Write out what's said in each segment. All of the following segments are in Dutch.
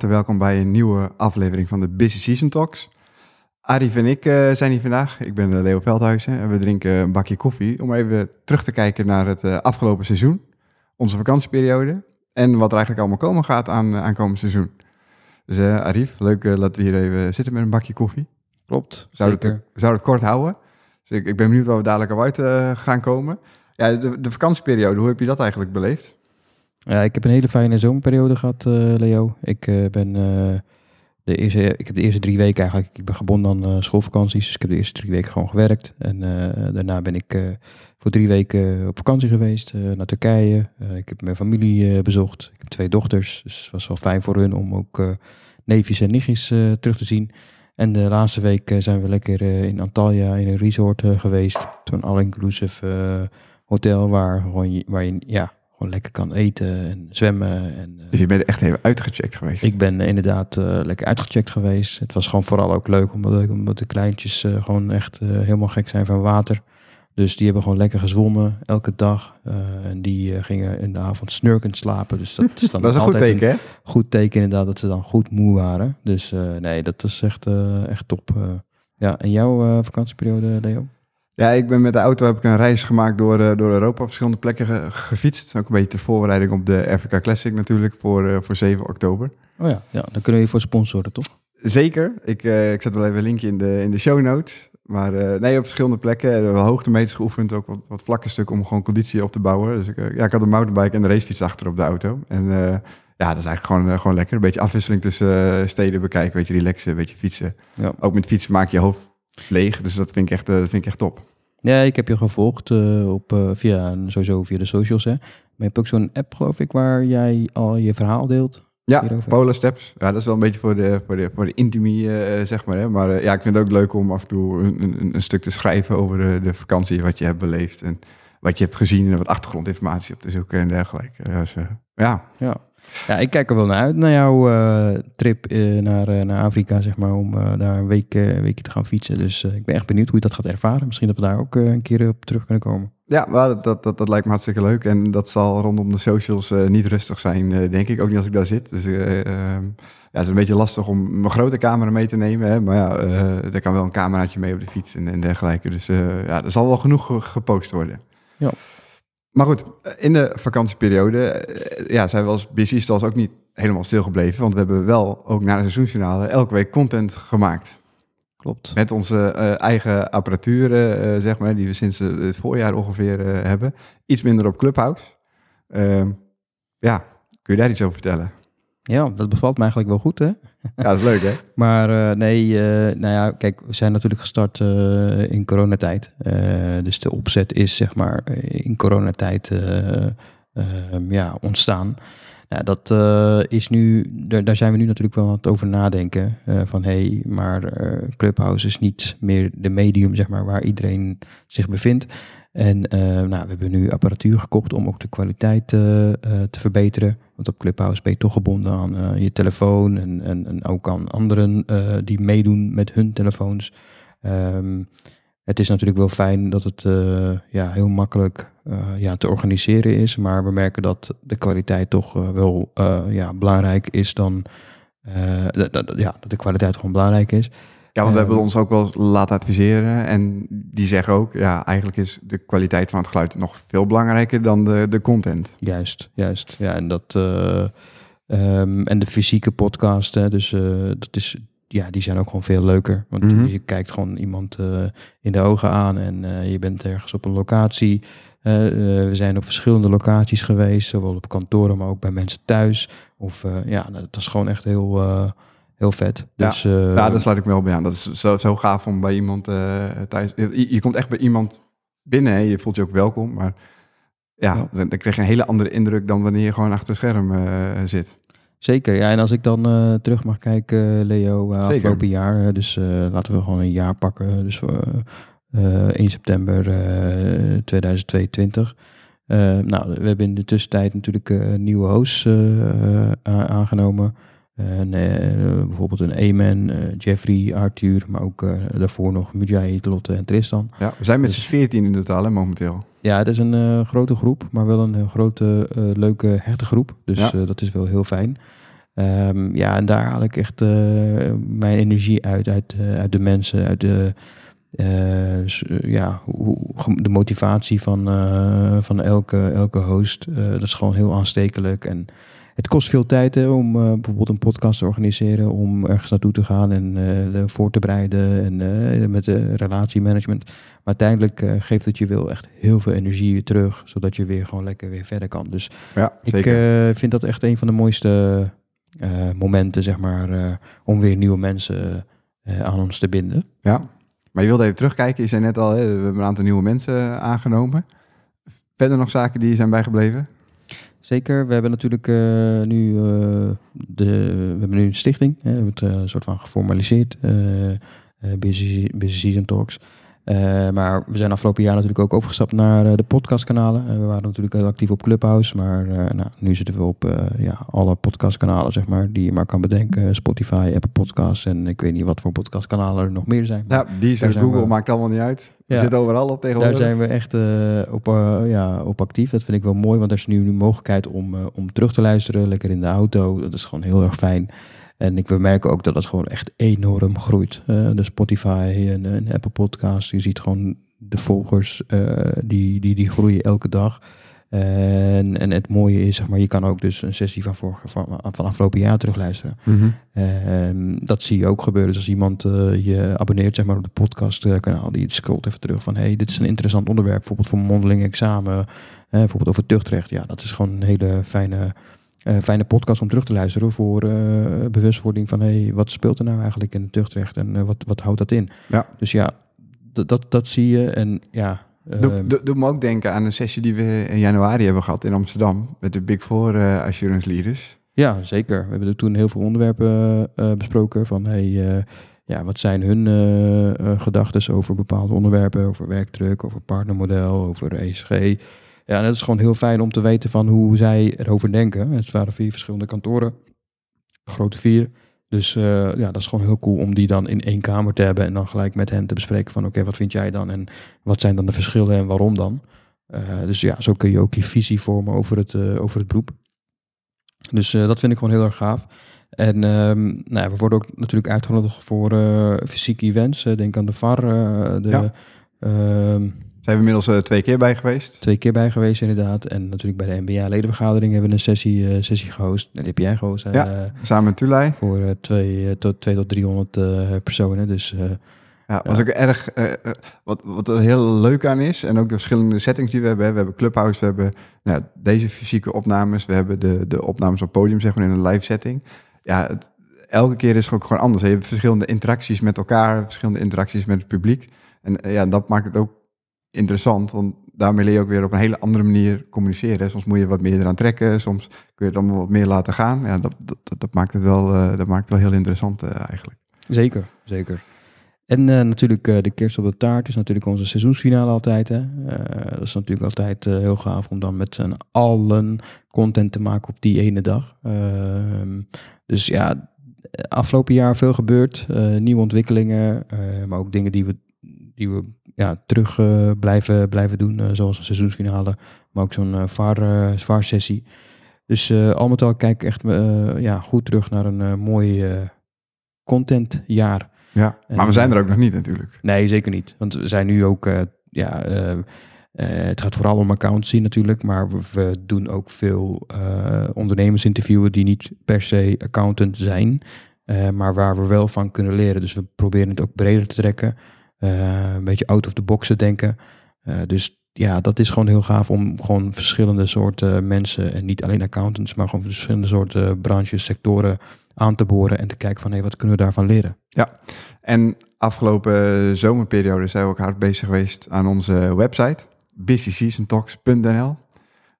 welkom bij een nieuwe aflevering van de Busy Season Talks. Arif en ik uh, zijn hier vandaag. Ik ben uh, Leo Veldhuizen en we drinken een bakje koffie om even terug te kijken naar het uh, afgelopen seizoen, onze vakantieperiode en wat er eigenlijk allemaal komen gaat aan aankomend seizoen. Dus Arif, leuk dat we hier even zitten met een bakje koffie. Klopt. Zouden, het, we zouden het kort houden. Dus ik, ik ben benieuwd waar we dadelijk al uit gaan komen. Ja, de, de vakantieperiode, hoe heb je dat eigenlijk beleefd? Ja, ik heb een hele fijne zomerperiode gehad, uh, Leo. Ik uh, ben uh, de eerste, ik heb de eerste drie weken eigenlijk, ik ben gebonden aan schoolvakanties, dus ik heb de eerste drie weken gewoon gewerkt. En daarna ben ik voor drie weken op vakantie geweest naar Turkije. ik heb mijn familie bezocht. Ik heb twee dochters, dus het was wel fijn voor hun om ook neefjes en nichtjes terug te zien. En de laatste week zijn we lekker in Antalya in een resort geweest. Toen all-inclusive hotel waar, gewoon, waar je ja, lekker kan eten en zwemmen. En, dus je bent echt even uitgecheckt geweest? Ik ben inderdaad uh, lekker uitgecheckt geweest. Het was gewoon vooral ook leuk omdat, omdat de kleintjes gewoon echt helemaal gek zijn van water. Dus die hebben gewoon lekker gezwommen elke dag. en die gingen in de avond snurkend slapen. Dus dat is dan dat is een goed teken, hè? Goed teken inderdaad dat ze dan goed moe waren. Dus nee, dat is echt, echt top. ja, en jouw vakantieperiode, Leo? Ja, ik ben met de auto heb ik een reis gemaakt door, uh, door Europa, op verschillende plekken gefietst. Ook een beetje ter voorbereiding op de Africa Classic natuurlijk, voor, uh, voor 7 oktober. Oh ja, ja, dan kunnen we je voor sponsoren, toch? Zeker. Ik, uh, ik zet wel even een linkje in de, in de show notes. Maar nee, op verschillende plekken. We hoogtemeters geoefend, ook wat, wat vlakke stukken om gewoon conditie op te bouwen. Dus ik, ja, ik had een mountainbike en een racefiets achter op de auto. En ja, dat is eigenlijk gewoon, gewoon lekker. Een beetje afwisseling tussen steden bekijken, een beetje relaxen, een beetje fietsen. Ja. Ook met fietsen maak je hoofd leeg. Dus dat vind ik echt, dat vind ik echt top. Ja, ik heb je gevolgd uh, op, uh, via, sowieso via de socials. Hè. Maar je hebt ook zo'n app, geloof ik, waar jij al je verhaal deelt. Ja, Polar Steps. Ja, dat is wel een beetje voor de, voor de, voor de intimie, uh, zeg maar. Hè. Maar ja, ik vind het ook leuk om af en toe een, een, een stuk te schrijven over de, de, vakantie, wat je hebt beleefd. En wat je hebt gezien en wat achtergrondinformatie op te zoeken en dergelijke. Dus, ja. ja. Ja, ik kijk er wel naar uit, naar jouw uh, trip uh, naar, uh, naar Afrika, zeg maar, om daar een week, weekje te gaan fietsen. Dus ik ben echt benieuwd hoe je dat gaat ervaren. Misschien dat we daar ook een keer op terug kunnen komen. Ja, maar dat, dat, dat, lijkt me hartstikke leuk. En dat zal rondom de socials niet rustig zijn, denk ik. Ook niet als ik daar zit. Dus ehm, ja, het is een beetje lastig om mijn grote camera mee te nemen. Hè? Maar ja, er kan wel een cameraatje mee op de fiets en, en dergelijke. Dus ja, er zal wel genoeg gepost worden. Ja. Maar goed, in de vakantieperiode eh, ja, zijn we als busy stalls ook niet helemaal stilgebleven. Want we hebben wel ook na de seizoensfinale elke week content gemaakt. Klopt. Met onze uh, eigen apparatuur, uh, zeg maar, die we sinds het voorjaar ongeveer uh, hebben. Iets minder op Clubhouse. Ehm, ja, kun je daar iets over vertellen? Ja, dat bevalt me eigenlijk wel goed, hè? Ja, dat is leuk, hè? maar uh, nee, uh, nou ja, kijk, we zijn natuurlijk gestart uh, in coronatijd. dus de opzet is, zeg maar, in coronatijd ehm, ja, ontstaan. Nou, dat is nu, daar, daar, zijn we nu natuurlijk wel aan het over nadenken. van hé, hey, maar Clubhouse is niet meer de medium, zeg maar, waar iedereen zich bevindt. En nou, we hebben nu apparatuur gekocht om ook de kwaliteit te verbeteren. Want op Clubhouse ben je toch gebonden aan je telefoon en, en, en, ook aan anderen die meedoen met hun telefoons. Um, het is natuurlijk wel fijn dat het ja, heel makkelijk ja, te organiseren is, maar we merken dat de kwaliteit toch wel ja, belangrijk is dan. ja, dat de kwaliteit gewoon belangrijk is. Ja, want we hebben ehm, ons ook wel laten adviseren. En die zeggen ook, ja, eigenlijk is de kwaliteit van het geluid nog veel belangrijker dan de, de content. Juist, juist. Ja, en dat. Uh, um, en de fysieke podcast, hè, dus uh, dat is. Ja, die zijn ook gewoon veel leuker. Want mm -hmm. je kijkt gewoon iemand uh, in de ogen aan en je bent ergens op een locatie. we zijn op verschillende locaties geweest, zowel op kantoren, maar ook bij mensen thuis. Of ja, dat is gewoon echt heel heel vet. Dus, ja, uh, ja, daar sluit ik me wel bij aan. Dat is zo, zo gaaf om bij iemand uh, thuis... Je, je, komt echt bij iemand binnen, hè. je voelt je ook welkom, maar ja, ja. Dan, dan, krijg je een hele andere indruk dan wanneer je gewoon achter het scherm uh, zit. Zeker, ja. En als ik dan terug mag kijken, Leo, afgelopen jaar, dus laten we gewoon een jaar pakken. Dus 1 september 2022. nou, we hebben in de tussentijd natuurlijk nieuwe hosts aangenomen. En, uh, bijvoorbeeld een Eman, uh, Jeffrey, Arthur, maar ook uh, daarvoor nog Mujahid, Lotte en Tristan. Ja, we zijn met dus, z'n veertien in totaal hè, momenteel. Ja, het is een grote groep, maar wel een grote, leuke, hechte groep. Dus ja. dat is wel heel fijn. Ehm, ja, en daar haal ik echt eh, mijn energie uit, uit, eh, uit de mensen, uit de, eh, eh, ja, hoe, de motivatie van, eh, van elke, elke host. Eh, dat is gewoon heel aanstekelijk. En het kost veel tijd hè, om eh, bijvoorbeeld een podcast te organiseren, om ergens naartoe te gaan en eh, voor te bereiden en eh, met de relatiemanagement. Maar uiteindelijk geeft het je wel echt heel veel energie terug, zodat je weer gewoon lekker weer verder kan. Dus Ja, ik vind dat echt een van de mooiste momenten, zeg maar, om weer nieuwe mensen aan ons te binden. Ja, maar je wilde even terugkijken. Je zei net al, hè, we hebben een aantal nieuwe mensen aangenomen. Verder nog zaken die zijn bijgebleven? Zeker, we hebben natuurlijk eh, nu, eh, de, we hebben nu een stichting, hè, we hebben het eh, een soort van geformaliseerd, Busy, Busy Season Talks. Eh, maar we zijn afgelopen jaar natuurlijk ook overgestapt naar eh, de podcastkanalen. Eh, we waren natuurlijk heel actief op Clubhouse, maar nou, nu zitten we op ja, alle podcastkanalen, zeg maar, die je maar kan bedenken. Spotify, Apple Podcasts en ik weet niet wat voor podcastkanalen er nog meer zijn. Ja, die zijn Google we- maakt allemaal niet uit. We Ja. zitten overal op tegenwoordig. Daar zijn we echt op, ja, op actief. Dat vind ik wel mooi, want er is nu een mogelijkheid om, om terug te luisteren, lekker in de auto. Dat is gewoon heel erg fijn. En ik we merken ook dat dat gewoon echt enorm groeit. Eh, de Spotify en, en Apple Podcasts, je ziet gewoon de volgers, eh, die, die, die groeien elke dag. En, en het mooie is, zeg maar, je kan ook dus een sessie van, vorige, van, van afgelopen jaar terugluisteren. Ehm, dat zie je ook gebeuren. Dus als iemand eh, je abonneert zeg maar, op de podcastkanaal, die scrolt even terug van hey, dit is een interessant onderwerp, bijvoorbeeld voor mondeling examen, eh, bijvoorbeeld over tuchtrecht. Ja, dat is gewoon een hele fijne, eh, fijne podcast om terug te luisteren voor eh, bewustwording van hey, wat speelt er nou eigenlijk in het tuchtrecht en eh, wat, wat houdt dat in? Ja. Dus ja, dat, dat, zie je en ja. Doe, ehm, doe, doe me ook denken aan een sessie die we in januari hebben gehad in Amsterdam. Met de Big Four Assurance Leaders. Ja, zeker. We hebben er toen heel veel onderwerpen besproken. Van hey, ja, wat zijn hun gedachten over bepaalde onderwerpen, over werkdruk, over partnermodel, over ESG. Ja, en het is gewoon heel fijn om te weten van hoe zij erover denken. Het waren vier verschillende kantoren, grote vier. Dus eh, ja, dat is gewoon heel cool om die dan in één kamer te hebben en dan gelijk met hen te bespreken van oké, wat vind jij dan en wat zijn dan de verschillen en waarom dan. Eh, dus ja, zo kun je ook je visie vormen over het, eh, over het beroep. Dus dat vind ik gewoon heel erg gaaf. En ehm, nou ja, we worden ook natuurlijk uitgenodigd voor fysieke events. Denk aan de VAR. de, Ja. Zijn we inmiddels eh, twee keer bij geweest. twee keer bij geweest inderdaad. En natuurlijk bij de NBA-ledenvergadering hebben we een sessie, eh, sessie gehost. Die heb jij gehost. Ja. eh, Samen met Tulay. voor twee, tot, twee tot 300 eh, personen. Dus Ja, was ook erg. wat, wat er heel leuk aan is, en ook de verschillende settings die we hebben. We hebben Clubhouse, we hebben nou, deze fysieke opnames, we hebben de, de opnames op podium, zeg maar in een live setting. Ja, het- elke keer is het ook gewoon anders. Je hebt verschillende interacties met elkaar, verschillende interacties met het publiek. En ja, dat maakt het ook interessant, want daarmee leer je ook weer op een hele andere manier communiceren. Soms moet je wat meer eraan trekken, soms kun je het allemaal wat meer laten gaan. Ja, dat, dat, dat, maakt het wel, eh, dat maakt het wel heel interessant eh, eigenlijk. zeker, zeker. En eh, natuurlijk de kerst op de taart is natuurlijk onze seizoensfinale altijd. Hè? Dat is natuurlijk altijd heel gaaf om dan met z'n allen content te maken op die ene dag. Ehm, dus ja, afgelopen jaar veel gebeurd. nieuwe ontwikkelingen, maar ook dingen die we, die we ja, terug eh, blijven, blijven doen. eh, zoals een seizoensfinale, maar ook zo'n eh, VAR, VAR-sessie. Dus al met al kijk ik echt ja, goed terug naar een mooi contentjaar. Ja, maar we zijn er ook nog niet natuurlijk. Nee, zeker niet. Want we zijn nu ook, ja, het gaat vooral om accountancy natuurlijk, maar we, we doen ook veel eh, ondernemers interviewen die niet per se accountant zijn, maar waar we wel van kunnen leren. Dus we proberen het ook breder te trekken, een beetje out of the box te denken. Eh, dus ja, dat is gewoon heel gaaf om gewoon verschillende soorten mensen en niet alleen accountants, maar gewoon verschillende soorten branches, sectoren aan te boren en te kijken van hé, wat kunnen we daarvan leren? En afgelopen zomerperiode zijn we ook hard bezig geweest aan onze website, busyseasontalks.nl.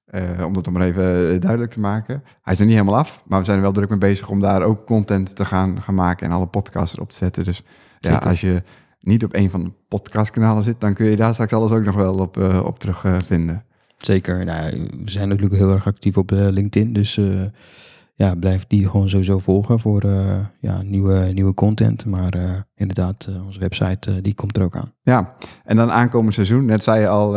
Eh om dat maar even eh, duidelijk te maken. Hij is er niet helemaal af, maar we zijn er wel druk mee bezig om daar ook content te gaan, gaan maken en alle podcasts erop te zetten. Dus ja, Zeker. als je niet op een van de podcastkanalen zit, dan kun je daar straks alles ook nog wel op, eh, op terug eh, vinden. Zeker. Nou, we zijn natuurlijk heel erg actief op eh, LinkedIn. Dus ja, blijf die gewoon sowieso volgen voor ja, nieuwe, nieuwe content. Maar inderdaad, onze website die komt er ook aan. Ja, en dan aankomend seizoen, net zei je al,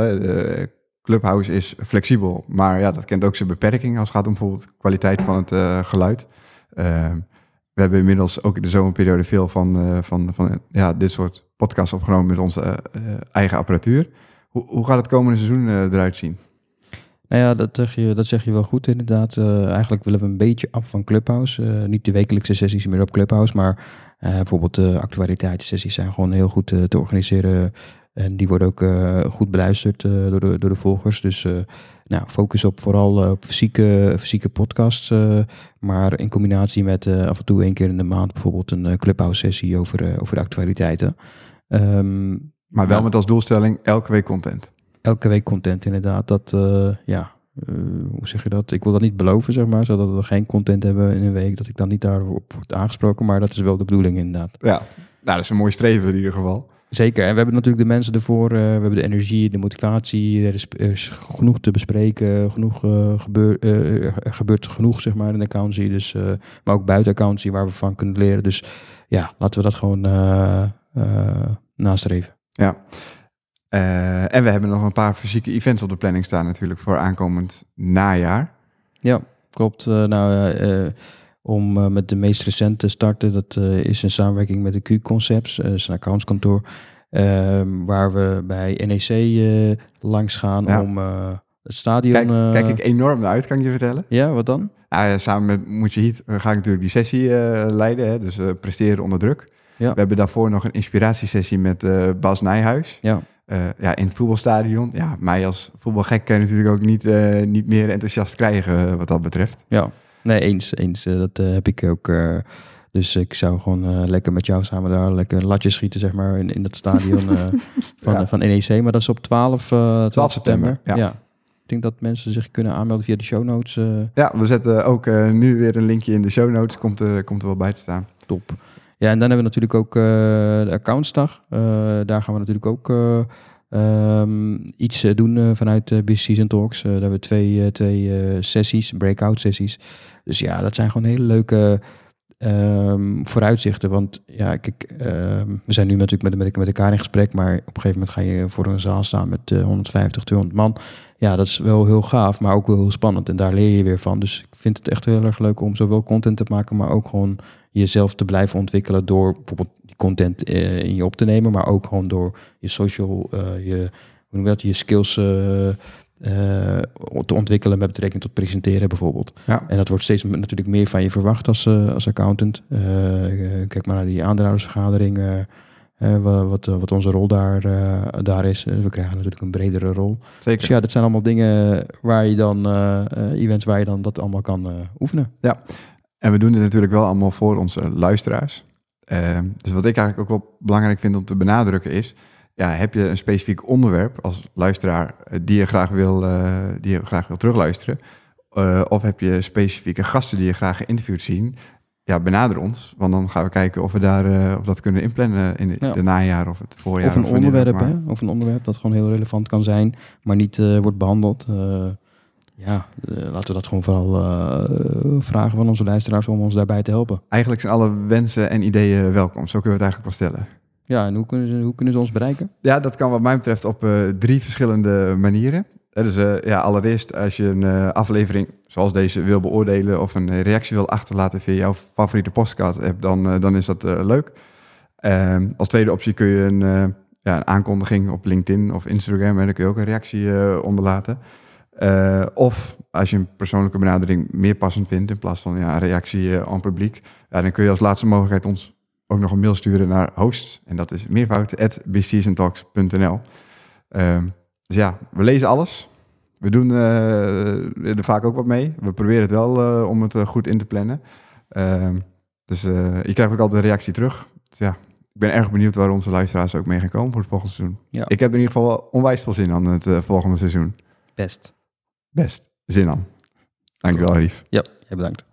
Clubhouse is flexibel, maar ja, dat kent ook zijn beperking als het gaat om bijvoorbeeld kwaliteit van het geluid. We hebben inmiddels ook in de zomerperiode veel van, van, van ja, dit soort podcasts opgenomen met onze eh, eigen apparatuur. Hoe, hoe gaat het komende seizoen eh, eruit zien? Nou ja, dat zeg je, dat zeg je wel goed inderdaad. Eh, eigenlijk willen we een beetje af van Clubhouse. Niet de wekelijkse sessies meer op Clubhouse, maar bijvoorbeeld de actualiteitssessies zijn gewoon heel goed te organiseren. En die worden ook eh, goed beluisterd eh, door, de, door de volgers. Dus eh, nou, focus op vooral op fysieke, fysieke podcasts. maar in combinatie met af en toe één keer in de maand bijvoorbeeld een Clubhouse sessie over, over de actualiteiten. Ehm, Maar wel met als doelstelling elke week content. elke week content inderdaad. Dat, ja, hoe zeg je dat? Ik wil dat niet beloven, zeg maar, zodat we geen content hebben in een week, dat ik dan niet daarop word aangesproken, maar dat is wel de bedoeling inderdaad. Ja, nou, dat is een mooi streven in ieder geval. Zeker, en we hebben natuurlijk de mensen ervoor, eh, we hebben de energie, de motivatie, er is, er is genoeg te bespreken, genoeg uh, gebeur, uh, er gebeurt genoeg, zeg maar, in de accountancy, dus, maar ook buiten accountancy waar we van kunnen leren. Dus ja, laten we dat gewoon nastreven. Ja, en we hebben nog een paar fysieke events op de planning staan natuurlijk voor aankomend najaar. Ja, klopt. Uh, uh, om met de meest recente te starten, dat is in samenwerking met de Q-Concepts, is een accountskantoor, waar we bij NEC langs gaan ja. om het stadion... Kijk, kijk, ik enorm naar uit, kan ik je vertellen. Ja, wat dan? Ja, samen met Mujahid ga ik natuurlijk die sessie leiden, hè, dus presteren onder druk. Ja. We hebben daarvoor nog een inspiratiesessie met Bas Nijhuis. Ja. Uh, ja, in het voetbalstadion. Ja, mij als voetbalgek kan je natuurlijk ook niet, uh, niet meer enthousiast krijgen wat dat betreft. Ja, nee, eens. eens. Uh, dat heb ik ook. dus ik zou gewoon lekker met jou samen daar lekker latjes schieten, zeg maar, in, in dat stadion van, ja. van NEC. Maar dat is op 12, 12, 12 september. Ja. ja. Ik denk dat mensen zich kunnen aanmelden via de show notes. Ja, we zetten ook nu weer een linkje in de show notes. Komt er, komt er wel bij te staan. Top. Ja, en dan hebben we natuurlijk ook de accountsdag. Daar gaan we natuurlijk ook um, iets doen vanuit uh, Business Season Talks. daar hebben we twee, twee sessies, breakout sessies. Dus ja, dat zijn gewoon hele leuke um, vooruitzichten. Want ja, kijk, um, we zijn nu natuurlijk met, met, met elkaar in gesprek. Maar op een gegeven moment ga je voor een zaal staan met 150, 200 man. Ja, dat is wel heel gaaf, maar ook wel heel spannend. En daar leer je weer van. Dus ik vind het echt heel erg leuk om zowel content te maken, maar ook gewoon jezelf te blijven ontwikkelen door bijvoorbeeld die content uh, in je op te nemen, maar ook gewoon door je social, uh, je, hoe noem dat, je skills uh, te ontwikkelen met betrekking tot presenteren bijvoorbeeld. Ja. En dat wordt steeds natuurlijk meer van je verwacht als, als accountant. Eh, kijk maar naar die aandeelhoudersvergadering. wat, wat, wat onze rol daar, daar is. we krijgen natuurlijk een bredere rol. Zeker. Dus ja, dat zijn allemaal dingen waar je dan, events waar je dan dat allemaal kan oefenen. Ja, en we doen dit natuurlijk wel allemaal voor onze luisteraars. Uh, dus wat ik eigenlijk ook wel belangrijk vind om te benadrukken is... Ja, heb je een specifiek onderwerp als luisteraar die je graag wil, uh, die je graag wil terugluisteren... Uh, of heb je specifieke gasten die je graag geïnterviewd zien... Ja, benader ons, want dan gaan we kijken of we daar of dat kunnen inplannen in de, ja. de najaar of het voorjaar. Of een onderwerp, hè? Of een onderwerp dat gewoon heel relevant kan zijn, maar niet wordt behandeld. Ja, uh, laten we dat gewoon vooral uh, vragen van onze luisteraars om ons daarbij te helpen. Eigenlijk zijn alle wensen en ideeën welkom. Zo kunnen we het eigenlijk wel stellen. Ja, en hoe kunnen ze, hoe kunnen ze ons bereiken? Ja, dat kan wat mij betreft op uh, drie verschillende manieren. Dus ja, allereerst als je een aflevering zoals deze wil beoordelen of een reactie wil achterlaten via jouw favoriete podcast app, dan, dan is dat leuk. Ehm, als tweede optie kun je een, ja, een aankondiging op LinkedIn of Instagram, en dan kun je ook een reactie onderlaten. Uh, of als je een persoonlijke benadering meer passend vindt in plaats van ja, een reactie uh, aan publiek, ja, dan kun je als laatste mogelijkheid ons ook nog een mail sturen naar host. En dat is meervoud.businesstalks.nl. Uh, dus ja, we lezen alles. We doen uh, er vaak ook wat mee. We proberen het wel uh, om het goed in te plannen. Ehm, dus je krijgt ook altijd een reactie terug. Dus ja, ik ben erg benieuwd waar onze luisteraars ook mee gaan komen voor het volgende seizoen. Ja. Ik heb er in ieder geval wel onwijs veel zin aan het volgende seizoen. Best. Best. Zin aan. Dankjewel, Rief. Ja, jij bedankt.